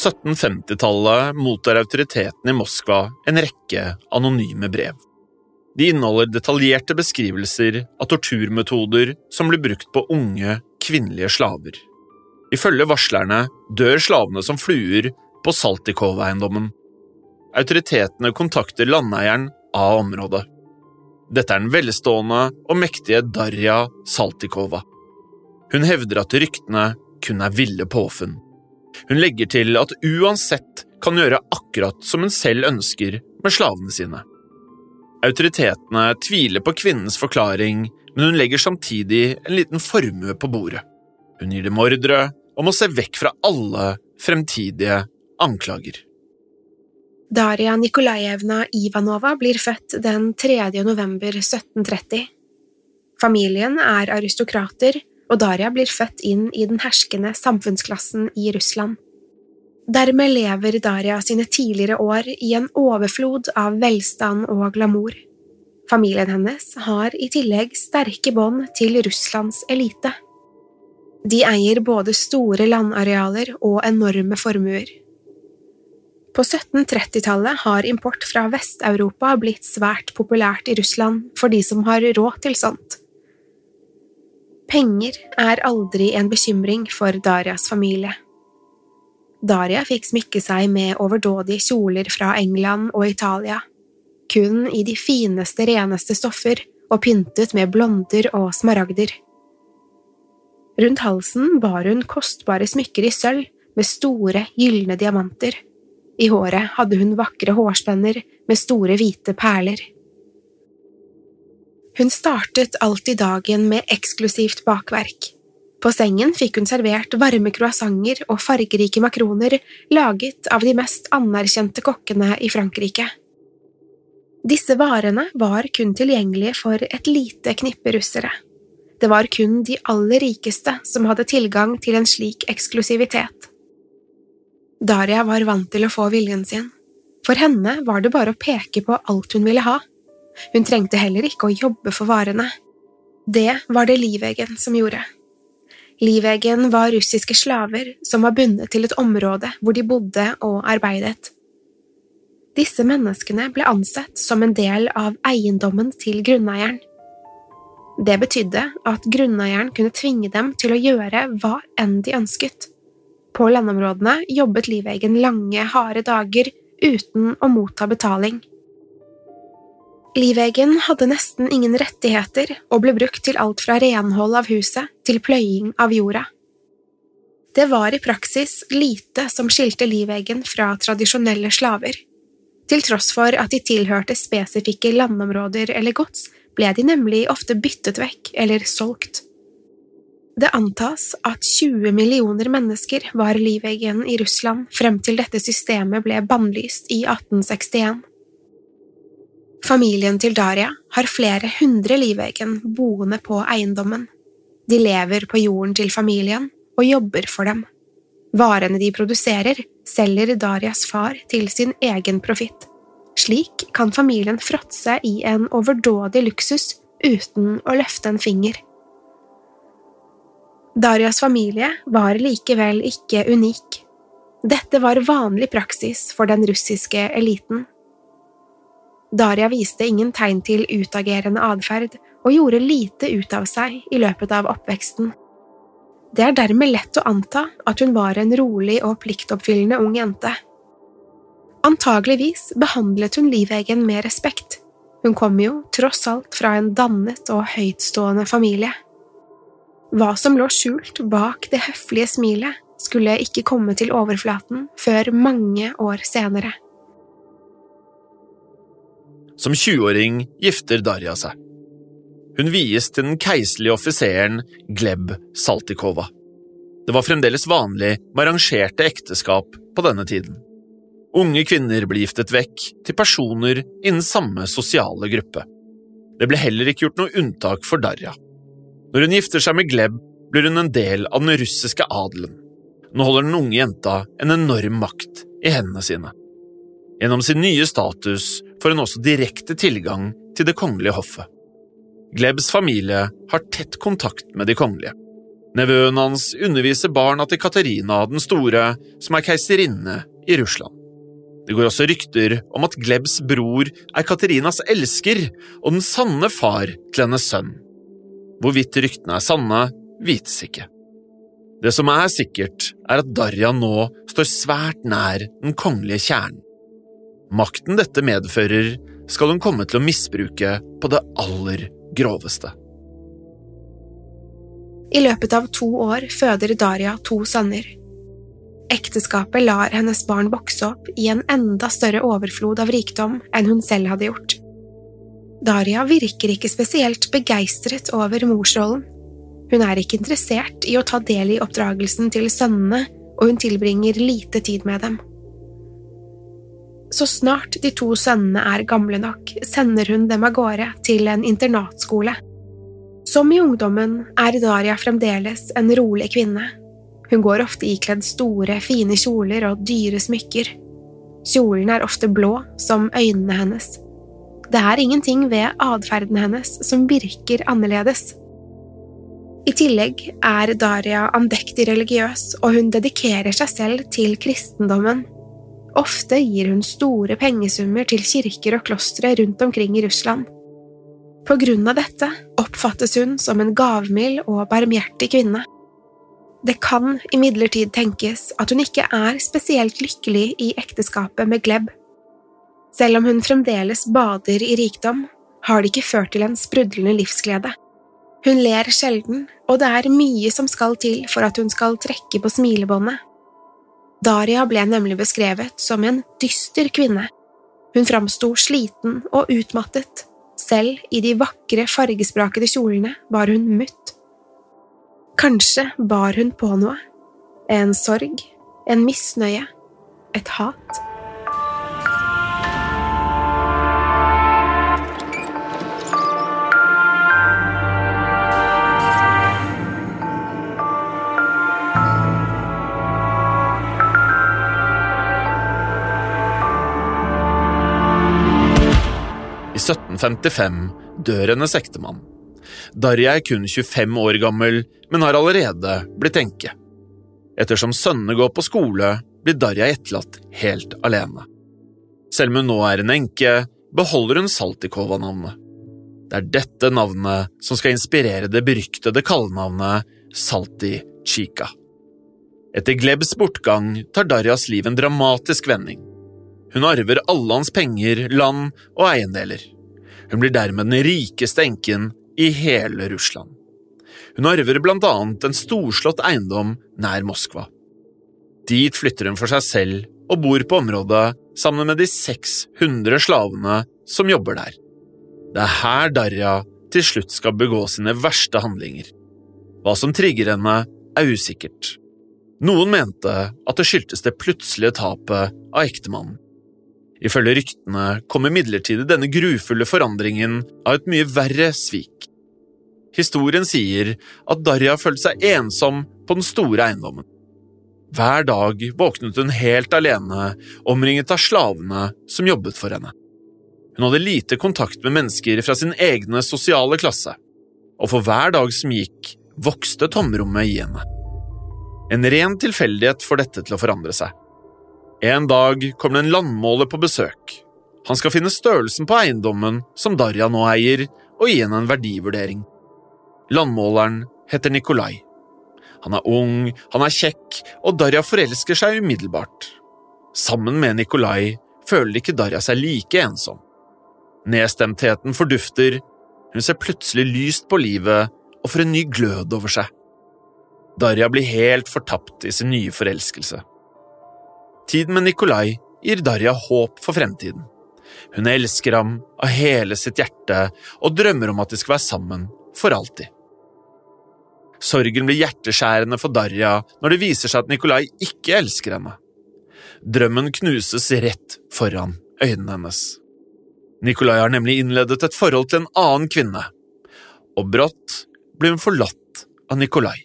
1750-tallet mottar autoritetene i Moskva en rekke anonyme brev. De inneholder detaljerte beskrivelser av torturmetoder som blir brukt på unge, kvinnelige slaver. Ifølge varslerne dør slavene som fluer på Saltikov-eiendommen. Autoritetene kontakter landeieren av området. Dette er den velstående og mektige Darja Saltikova. Hun hevder at ryktene kun er ville påfunn. Hun legger til at uansett kan gjøre akkurat som hun selv ønsker med slavene sine. Autoritetene tviler på kvinnens forklaring, men hun legger samtidig en liten formue på bordet. Hun gir dem ordre om å se vekk fra alle fremtidige anklager. Daria Nikolajevna Ivanova blir født den 3. november 1730. Familien er aristokrater, og Daria blir født inn i den herskende samfunnsklassen i Russland. Dermed lever Daria sine tidligere år i en overflod av velstand og glamour. Familien hennes har i tillegg sterke bånd til Russlands elite. De eier både store landarealer og enorme formuer. På 1730-tallet har import fra Vest-Europa blitt svært populært i Russland for de som har råd til sånt. Penger er aldri en bekymring for Darias familie. Daria fikk smykke seg med overdådige kjoler fra England og Italia, kun i de fineste, reneste stoffer og pyntet med blonder og smaragder. Rundt halsen bar hun kostbare smykker i sølv med store, gylne diamanter. I håret hadde hun vakre hårspenner med store, hvite perler. Hun startet alltid dagen med eksklusivt bakverk. På sengen fikk hun servert varme croissanter og fargerike makroner laget av de mest anerkjente kokkene i Frankrike. Disse varene var kun tilgjengelige for et lite knippe russere. Det var kun de aller rikeste som hadde tilgang til en slik eksklusivitet. Daria var vant til å få viljen sin. For henne var det bare å peke på alt hun ville ha. Hun trengte heller ikke å jobbe for varene. Det var det Livegen som gjorde. Livegen var russiske slaver som var bundet til et område hvor de bodde og arbeidet. Disse menneskene ble ansett som en del av eiendommen til grunneieren. Det betydde at grunneieren kunne tvinge dem til å gjøre hva enn de ønsket. På landområdene jobbet livegen lange, harde dager uten å motta betaling. Livegen hadde nesten ingen rettigheter og ble brukt til alt fra renhold av huset til pløying av jorda. Det var i praksis lite som skilte livegen fra tradisjonelle slaver. Til tross for at de tilhørte spesifikke landområder eller gods, ble de nemlig ofte byttet vekk eller solgt. Det antas at 20 millioner mennesker var livegen i Russland frem til dette systemet ble bannlyst i 1861. Familien til Daria har flere hundre livegen boende på eiendommen. De lever på jorden til familien og jobber for dem. Varene de produserer, selger Darias far til sin egen profitt. Slik kan familien fråtse i en overdådig luksus uten å løfte en finger. Darias familie var likevel ikke unik. Dette var vanlig praksis for den russiske eliten. Daria viste ingen tegn til utagerende atferd og gjorde lite ut av seg i løpet av oppveksten. Det er dermed lett å anta at hun var en rolig og pliktoppfyllende ung jente. Antageligvis behandlet hun livegen med respekt, hun kom jo tross alt fra en dannet og høytstående familie. Hva som lå skjult bak det høflige smilet, skulle ikke komme til overflaten før mange år senere. Som 20-åring gifter Darja seg. Hun vies til den keiserlige offiseren Gleb Saltikova. Det var fremdeles vanlig med arrangerte ekteskap på denne tiden. Unge kvinner ble giftet vekk til personer innen samme sosiale gruppe. Det ble heller ikke gjort noe unntak for Darja. Når hun gifter seg med Gleb, blir hun en del av den russiske adelen. Nå holder den unge jenta en enorm makt i hendene sine. Gjennom sin nye status får hun også direkte tilgang til det kongelige hoffet. Glebs familie har tett kontakt med de kongelige. Nevøen hans underviser barna til Katarina den store, som er keiserinne i Russland. Det går også rykter om at Glebs bror er Katarinas elsker og den sanne far til hennes sønn. Hvorvidt ryktene er sanne, vites ikke. Det som er sikkert, er at Darja nå står svært nær den kongelige kjernen. Makten dette medfører, skal hun komme til å misbruke på det aller groveste. I løpet av to år føder Daria to sønner. Ekteskapet lar hennes barn vokse opp i en enda større overflod av rikdom enn hun selv hadde gjort. Daria virker ikke spesielt begeistret over morsrollen. Hun er ikke interessert i å ta del i oppdragelsen til sønnene, og hun tilbringer lite tid med dem. Så snart de to sønnene er gamle nok, sender hun dem av gårde til en internatskole. Som i ungdommen er Daria fremdeles en rolig kvinne. Hun går ofte ikledd store, fine kjoler og dyre smykker. Kjolen er ofte blå, som øynene hennes. Det er ingenting ved atferden hennes som virker annerledes. I tillegg er Daria andektig religiøs, og hun dedikerer seg selv til kristendommen. Ofte gir hun store pengesummer til kirker og klostre rundt omkring i Russland. På grunn av dette oppfattes hun som en gavmild og barmhjertig kvinne. Det kan imidlertid tenkes at hun ikke er spesielt lykkelig i ekteskapet med Gleb. Selv om hun fremdeles bader i rikdom, har det ikke ført til en sprudlende livsglede. Hun ler sjelden, og det er mye som skal til for at hun skal trekke på smilebåndet. Daria ble nemlig beskrevet som en dyster kvinne. Hun framsto sliten og utmattet. Selv i de vakre, fargesprakede kjolene var hun mutt. Kanskje bar hun på noe. En sorg, en misnøye, et hat. I 1755 dør hennes ektemann. Darja er kun 25 år gammel, men har allerede blitt enke. Ettersom sønnene går på skole, blir Darja etterlatt helt alene. Selv om hun nå er en enke, beholder hun Saltikova-navnet. Det er dette navnet som skal inspirere det beryktede kallenavnet Salti Chica. Etter Glebs bortgang tar Darjas liv en dramatisk vending. Hun arver alle hans penger, land og eiendeler. Hun blir dermed den rikeste enken i hele Russland. Hun arver blant annet en storslått eiendom nær Moskva. Dit flytter hun for seg selv og bor på området sammen med de 600 slavene som jobber der. Det er her Darja til slutt skal begå sine verste handlinger. Hva som trigger henne, er usikkert. Noen mente at det skyldtes det plutselige tapet av ektemannen. Ifølge ryktene kom imidlertid denne grufulle forandringen av et mye verre svik. Historien sier at Darja følte seg ensom på den store eiendommen. Hver dag våknet hun helt alene, omringet av slavene som jobbet for henne. Hun hadde lite kontakt med mennesker fra sin egne sosiale klasse, og for hver dag som gikk, vokste tomrommet i henne. En ren tilfeldighet får dette til å forandre seg. En dag kommer det en landmåler på besøk. Han skal finne størrelsen på eiendommen som Darja nå eier, og gi henne en verdivurdering. Landmåleren heter Nikolai. Han er ung, han er kjekk, og Darja forelsker seg umiddelbart. Sammen med Nikolai føler ikke Darja seg like ensom. Nedstemtheten fordufter, hun ser plutselig lyst på livet og får en ny glød over seg. Darja blir helt fortapt i sin nye forelskelse. Tiden med Nikolai gir Darja håp for fremtiden. Hun elsker ham av hele sitt hjerte og drømmer om at de skal være sammen for alltid. Sorgen blir hjerteskjærende for Darja når det viser seg at Nikolai ikke elsker henne. Drømmen knuses rett foran øynene hennes. Nikolai har nemlig innledet et forhold til en annen kvinne, og brått blir hun forlatt av Nikolai.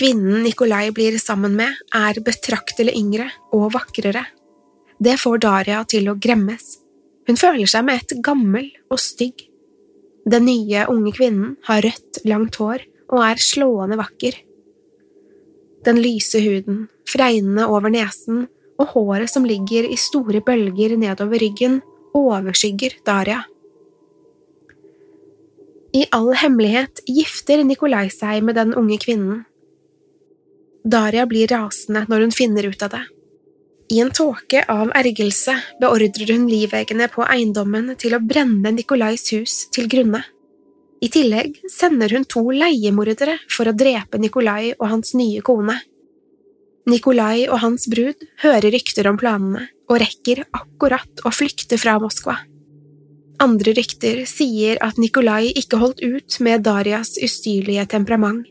Kvinnen Nikolai blir sammen med, er betraktelig yngre og vakrere. Det får Daria til å gremmes. Hun føler seg med ett gammel og stygg. Den nye, unge kvinnen har rødt, langt hår og er slående vakker. Den lyse huden, fregnene over nesen og håret som ligger i store bølger nedover ryggen, overskygger Daria. I all hemmelighet gifter Nikolai seg med den unge kvinnen. Daria blir rasende når hun finner ut av det. I en tåke av ergelse beordrer hun liveggene på eiendommen til å brenne Nikolais hus til grunne. I tillegg sender hun to leiemordere for å drepe Nikolai og hans nye kone. Nikolai og hans brud hører rykter om planene og rekker akkurat å flykte fra Moskva. Andre rykter sier at Nikolai ikke holdt ut med Darias ustyrlige temperament.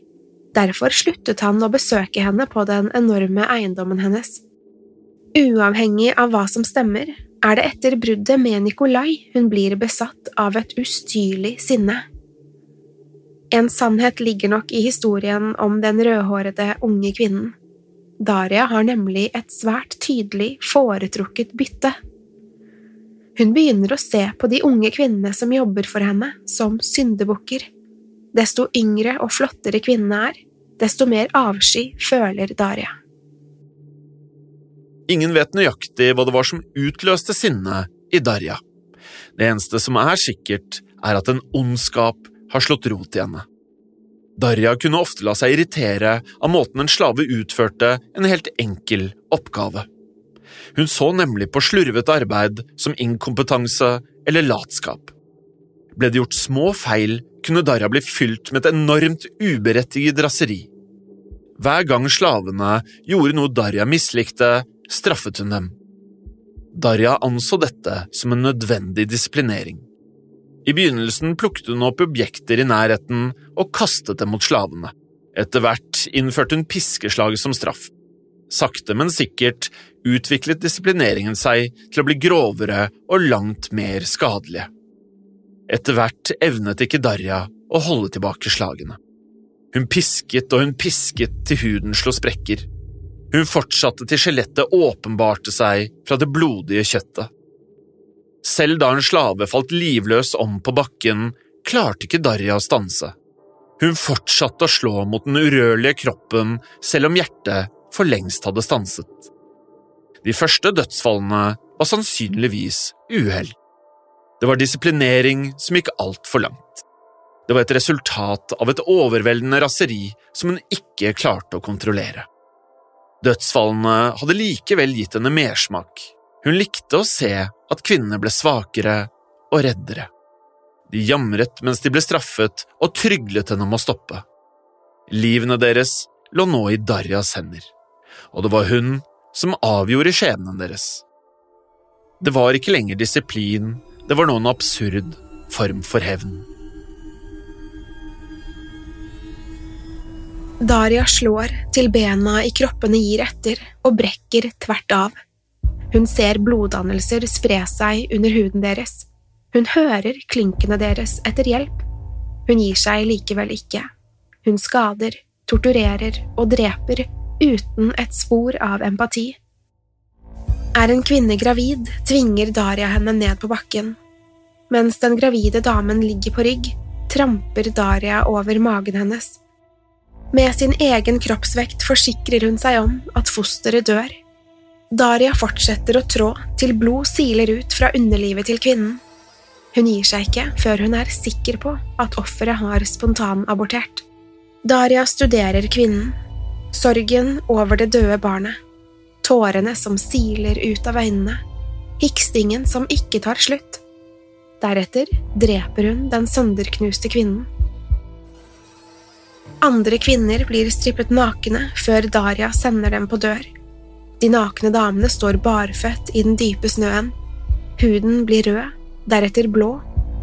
Derfor sluttet han å besøke henne på den enorme eiendommen hennes. Uavhengig av hva som stemmer, er det etter bruddet med Nikolai hun blir besatt av et ustyrlig sinne. En sannhet ligger nok i historien om den rødhårede unge kvinnen. Daria har nemlig et svært tydelig foretrukket bytte. Hun begynner å se på de unge kvinnene som jobber for henne, som syndebukker. Desto yngre og flottere kvinnen er, desto mer avsky føler Daria. Ingen vet nøyaktig hva det var som utløste sinnet i Darja. Det eneste som er sikkert, er at en ondskap har slått rot i henne. Darja kunne ofte la seg irritere av måten en slave utførte en helt enkel oppgave. Hun så nemlig på slurvete arbeid som inkompetanse eller latskap. Ble det gjort små feil, kunne Darra bli fylt med et enormt uberettiget raseri. Hver gang slavene gjorde noe Darja mislikte, straffet hun dem. Darja anså dette som en nødvendig disiplinering. I begynnelsen plukket hun opp objekter i nærheten og kastet dem mot slavene. Etter hvert innførte hun piskeslaget som straff. Sakte, men sikkert utviklet disiplineringen seg til å bli grovere og langt mer skadelige. Etter hvert evnet ikke Darja å holde tilbake slagene. Hun pisket og hun pisket til huden slo sprekker. Hun fortsatte til skjelettet åpenbarte seg fra det blodige kjøttet. Selv da en slave falt livløs om på bakken, klarte ikke Darja å stanse. Hun fortsatte å slå mot den urørlige kroppen selv om hjertet for lengst hadde stanset. De første dødsfallene var sannsynligvis uhell. Det var disiplinering som gikk altfor langt. Det var et resultat av et overveldende raseri som hun ikke klarte å kontrollere. Dødsfallene hadde likevel gitt henne mersmak. Hun likte å se at kvinnene ble svakere og reddere. De jamret mens de ble straffet, og tryglet henne om å stoppe. Livene deres lå nå i Darjas hender, og det var hun som avgjorde skjebnen deres. Det var ikke lenger disiplin, det var nå en absurd form for hevn. Daria slår til bena i kroppene gir etter og brekker tvert av. Hun ser bloddannelser spre seg under huden deres. Hun hører klinkene deres etter hjelp. Hun gir seg likevel ikke. Hun skader, torturerer og dreper uten et spor av empati. Er en kvinne gravid, tvinger Daria henne ned på bakken. Mens den gravide damen ligger på rygg, tramper Daria over magen hennes. Med sin egen kroppsvekt forsikrer hun seg om at fosteret dør. Daria fortsetter å trå til blod siler ut fra underlivet til kvinnen. Hun gir seg ikke før hun er sikker på at offeret har spontanabortert. Daria studerer kvinnen, sorgen over det døde barnet, tårene som siler ut av øynene, hikstingen som ikke tar slutt. Deretter dreper hun den sønderknuste kvinnen. Andre kvinner blir strippet nakne før Daria sender dem på dør. De nakne damene står barføtt i den dype snøen. Huden blir rød, deretter blå,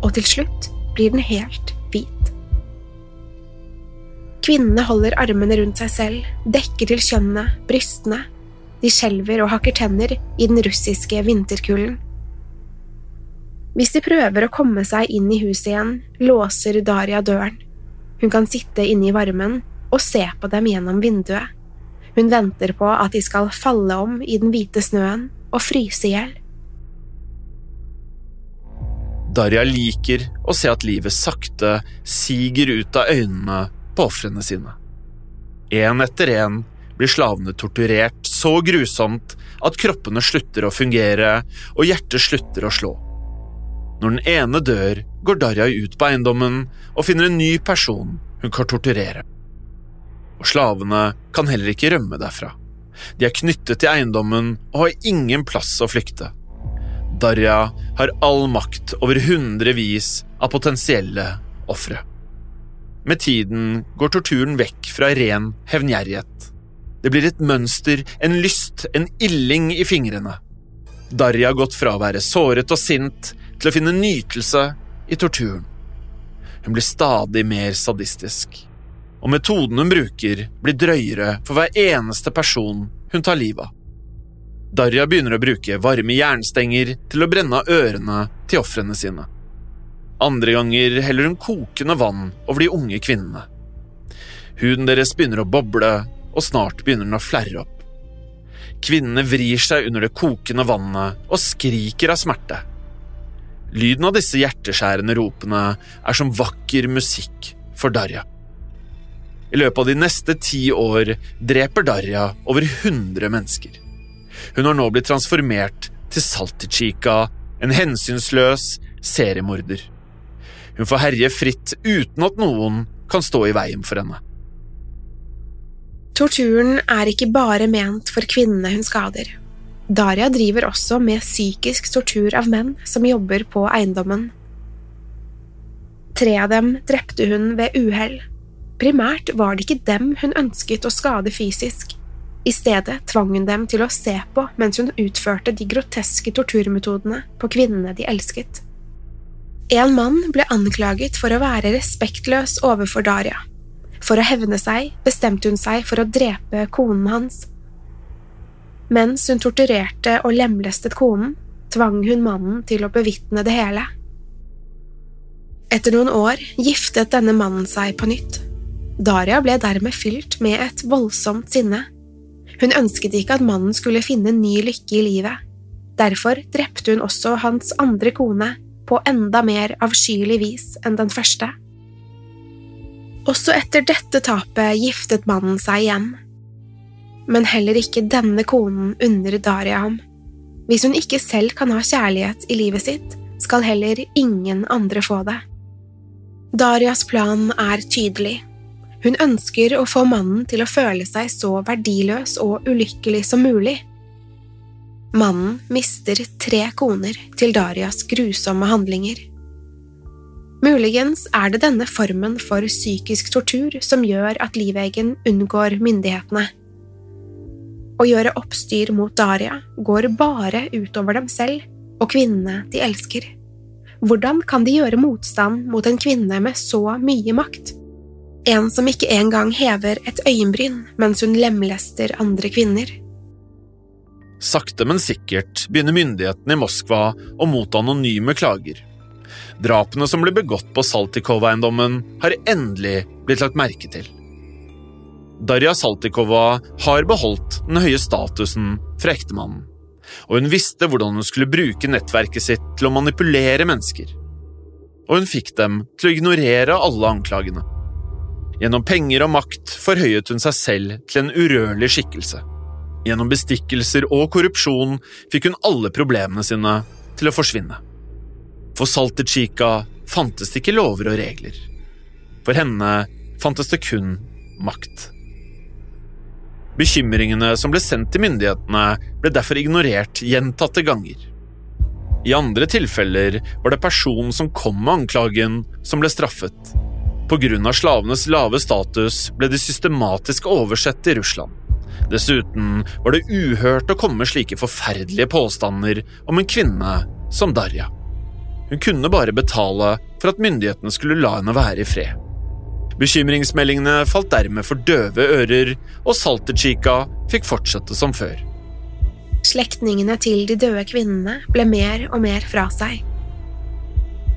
og til slutt blir den helt hvit. Kvinnene holder armene rundt seg selv, dekker til kjønnet, brystene. De skjelver og hakker tenner i den russiske vinterkulden. Hvis de prøver å komme seg inn i huset igjen, låser Daria døren. Hun kan sitte inne i varmen og se på dem gjennom vinduet. Hun venter på at de skal falle om i den hvite snøen og fryse i hjel. Daria liker å se at livet sakte siger ut av øynene på ofrene sine. En etter en blir slavene torturert så grusomt at kroppene slutter å fungere og hjertet slutter å slå. Når den ene dør, går Darja ut på eiendommen og finner en ny person hun kan torturere. Og slavene kan heller ikke rømme derfra. De er knyttet til eiendommen og har ingen plass å flykte. Darja har all makt over hundrevis av potensielle ofre. Med tiden går torturen vekk fra ren hevngjerrighet. Det blir et mønster, en lyst, en illing i fingrene. Darja har gått fra å være såret og sint til å finne nytelse i torturen. Hun blir stadig mer sadistisk, og metoden hun bruker, blir drøyere for hver eneste person hun tar livet av. Darja begynner å bruke varme jernstenger til å brenne av ørene til ofrene sine. Andre ganger heller hun kokende vann over de unge kvinnene. Huden deres begynner å boble, og snart begynner den å flerre opp. Kvinnene vrir seg under det kokende vannet og skriker av smerte. Lyden av disse hjerteskjærende ropene er som vakker musikk for Darja. I løpet av de neste ti år dreper Darja over 100 mennesker. Hun har nå blitt transformert til Saltichika, en hensynsløs seriemorder. Hun får herje fritt uten at noen kan stå i veien for henne. Torturen er ikke bare ment for kvinnene hun skader. Daria driver også med psykisk tortur av menn som jobber på eiendommen. Tre av dem drepte hun ved uhell. Primært var det ikke dem hun ønsket å skade fysisk. I stedet tvang hun dem til å se på mens hun utførte de groteske torturmetodene på kvinnene de elsket. En mann ble anklaget for å være respektløs overfor Daria. For å hevne seg bestemte hun seg for å drepe konen hans. Mens hun torturerte og lemlestet konen, tvang hun mannen til å bevitne det hele. Etter noen år giftet denne mannen seg på nytt. Daria ble dermed fylt med et voldsomt sinne hun ønsket ikke at mannen skulle finne ny lykke i livet. Derfor drepte hun også hans andre kone på enda mer avskyelig vis enn den første. Også etter dette tapet giftet mannen seg igjen. Men heller ikke denne konen unner Daria ham. Hvis hun ikke selv kan ha kjærlighet i livet sitt, skal heller ingen andre få det. Darias plan er tydelig. Hun ønsker å få mannen til å føle seg så verdiløs og ulykkelig som mulig. Mannen mister tre koner til Darias grusomme handlinger. Muligens er det denne formen for psykisk tortur som gjør at Livegen unngår myndighetene. Å gjøre oppstyr mot Daria går bare utover dem selv og kvinnene de elsker. Hvordan kan de gjøre motstand mot en kvinne med så mye makt? En som ikke engang hever et øyenbryn mens hun lemlester andre kvinner. Sakte, men sikkert begynner myndighetene i Moskva å motta anonyme klager. Drapene som ble begått på Saltikov-eiendommen, har endelig blitt lagt merke til. Darja Saltikova har beholdt den høye statusen fra ektemannen, og hun visste hvordan hun skulle bruke nettverket sitt til å manipulere mennesker. Og hun fikk dem til å ignorere alle anklagene. Gjennom penger og makt forhøyet hun seg selv til en urørlig skikkelse. Gjennom bestikkelser og korrupsjon fikk hun alle problemene sine til å forsvinne. For Saltichika fantes det ikke lover og regler. For henne fantes det kun makt. Bekymringene som ble sendt til myndighetene, ble derfor ignorert gjentatte ganger. I andre tilfeller var det personen som kom med anklagen, som ble straffet. På grunn av slavenes lave status ble de systematisk oversett i Russland. Dessuten var det uhørt å komme med slike forferdelige påstander om en kvinne som Darja. Hun kunne bare betale for at myndighetene skulle la henne være i fred. Bekymringsmeldingene falt dermed for døve ører, og Salterchika fikk fortsette som før. Slektningene til de døde kvinnene ble mer og mer fra seg.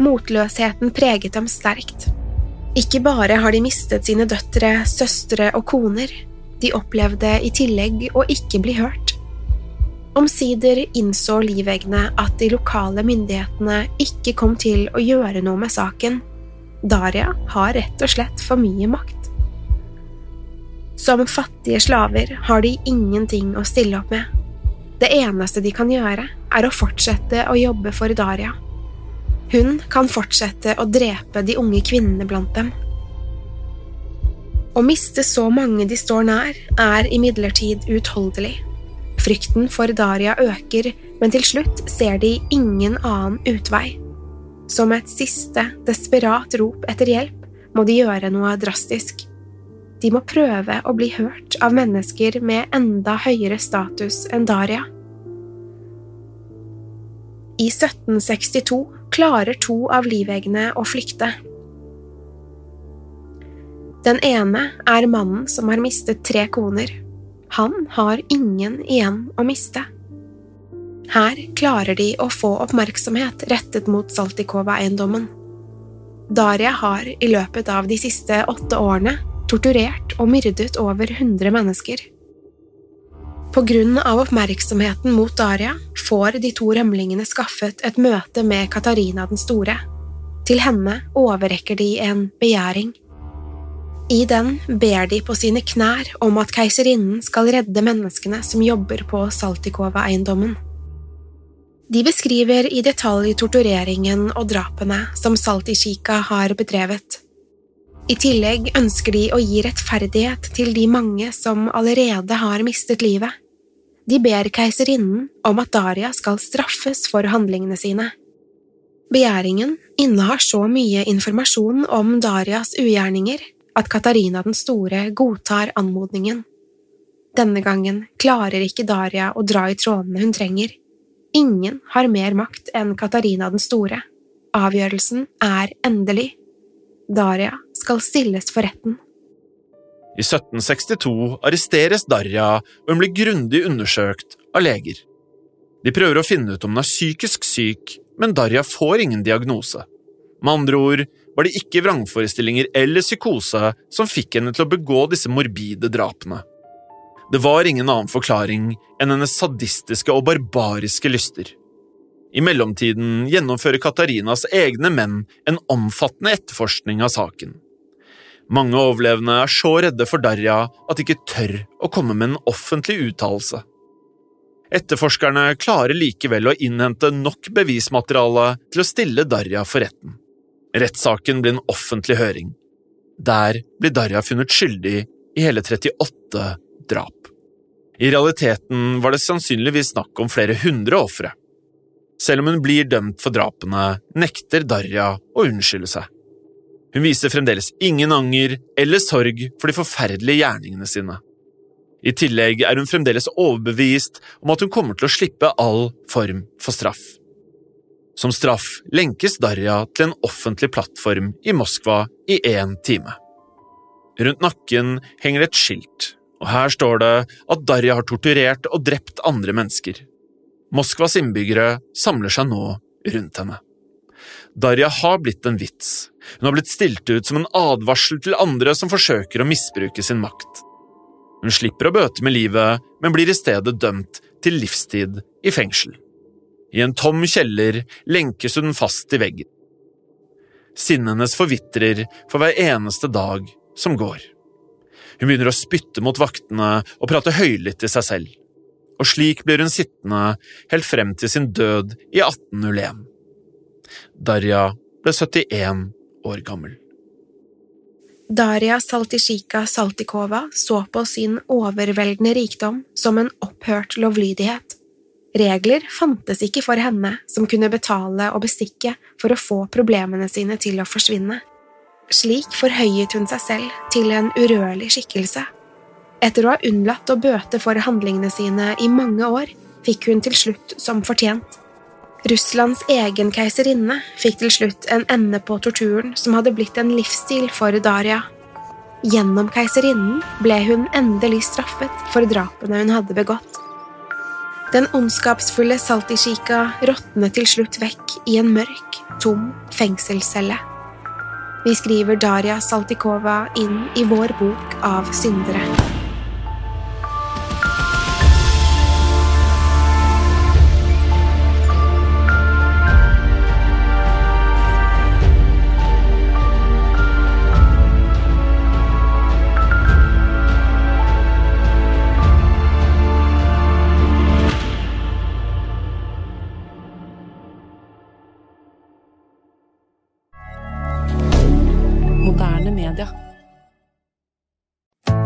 Motløsheten preget dem sterkt. Ikke bare har de mistet sine døtre, søstre og koner, de opplevde i tillegg å ikke bli hørt. Omsider innså liveggene at de lokale myndighetene ikke kom til å gjøre noe med saken, Daria har rett og slett for mye makt. Som fattige slaver har de ingenting å stille opp med. Det eneste de kan gjøre, er å fortsette å jobbe for Daria. Hun kan fortsette å drepe de unge kvinnene blant dem. Å miste så mange de står nær, er imidlertid uutholdelig. Frykten for Daria øker, men til slutt ser de ingen annen utvei. Som et siste, desperat rop etter hjelp må de gjøre noe drastisk. De må prøve å bli hørt av mennesker med enda høyere status enn Daria. I 1762 klarer to av liveggene å flykte. Den ene er mannen som har mistet tre koner. Han har ingen igjen å miste. Her klarer de å få oppmerksomhet rettet mot Saltikova-eiendommen. Daria har i løpet av de siste åtte årene torturert og myrdet over 100 mennesker. På grunn av oppmerksomheten mot Daria får de to rømlingene skaffet et møte med Katarina den store. Til henne overrekker de en begjæring. I den ber de på sine knær om at keiserinnen skal redde menneskene som jobber på Saltikova-eiendommen. De beskriver i detalj tortureringen og drapene som Saltisjika har bedrevet. I tillegg ønsker de å gi rettferdighet til de mange som allerede har mistet livet. De ber keiserinnen om at Daria skal straffes for handlingene sine. Begjæringen innehar så mye informasjon om Darias ugjerninger at Katarina den store godtar anmodningen. Denne gangen klarer ikke Daria å dra i trådene hun trenger. Ingen har mer makt enn Katarina den store. Avgjørelsen er endelig. Daria skal stilles for retten. I 1762 arresteres Darja, og hun blir grundig undersøkt av leger. De prøver å finne ut om hun er psykisk syk, men Darja får ingen diagnose. Med andre ord var det ikke vrangforestillinger eller psykose som fikk henne til å begå disse morbide drapene. Det var ingen annen forklaring enn hennes sadistiske og barbariske lyster. I mellomtiden gjennomfører Katarinas egne menn en omfattende etterforskning av saken. Mange overlevende er så redde for Darja at de ikke tør å komme med en offentlig uttalelse. Etterforskerne klarer likevel å innhente nok bevismateriale til å stille Darja for retten. Rettssaken blir en offentlig høring. Der blir Darja funnet skyldig i hele 38 drap. I realiteten var det sannsynligvis snakk om flere hundre ofre. Selv om hun blir dømt for drapene, nekter Darja å unnskylde seg. Hun viser fremdeles ingen anger eller sorg for de forferdelige gjerningene sine. I tillegg er hun fremdeles overbevist om at hun kommer til å slippe all form for straff. Som straff lenkes Darja til en offentlig plattform i Moskva i én time. Rundt nakken henger et skilt, og her står det at Darja har torturert og drept andre mennesker. Moskvas innbyggere samler seg nå rundt henne. Darja har blitt en vits. Hun har blitt stilt ut som en advarsel til andre som forsøker å misbruke sin makt. Hun slipper å bøte med livet, men blir i stedet dømt til livstid i fengsel. I en tom kjeller lenkes hun fast i veggen. Sinnet hennes forvitrer for hver eneste dag som går. Hun begynner å spytte mot vaktene og prate høylytt til seg selv. Og slik blir hun sittende helt frem til sin død i 1801. Darja ble 71 år gammel. Daria Saltishika Saltikova så på sin overveldende rikdom som en opphørt lovlydighet. Regler fantes ikke for henne som kunne betale og bestikke for å få problemene sine til å forsvinne. Slik forhøyet hun seg selv til en urørlig skikkelse. Etter å ha unnlatt å bøte for handlingene sine i mange år, fikk hun til slutt som fortjent. Russlands egen keiserinne fikk til slutt en ende på torturen som hadde blitt en livsstil for Daria. Gjennom keiserinnen ble hun endelig straffet for drapene hun hadde begått. Den ondskapsfulle Saltishika råtnet til slutt vekk i en mørk, tom fengselscelle. Vi skriver Daria Saltikova inn i vår bok av syndere.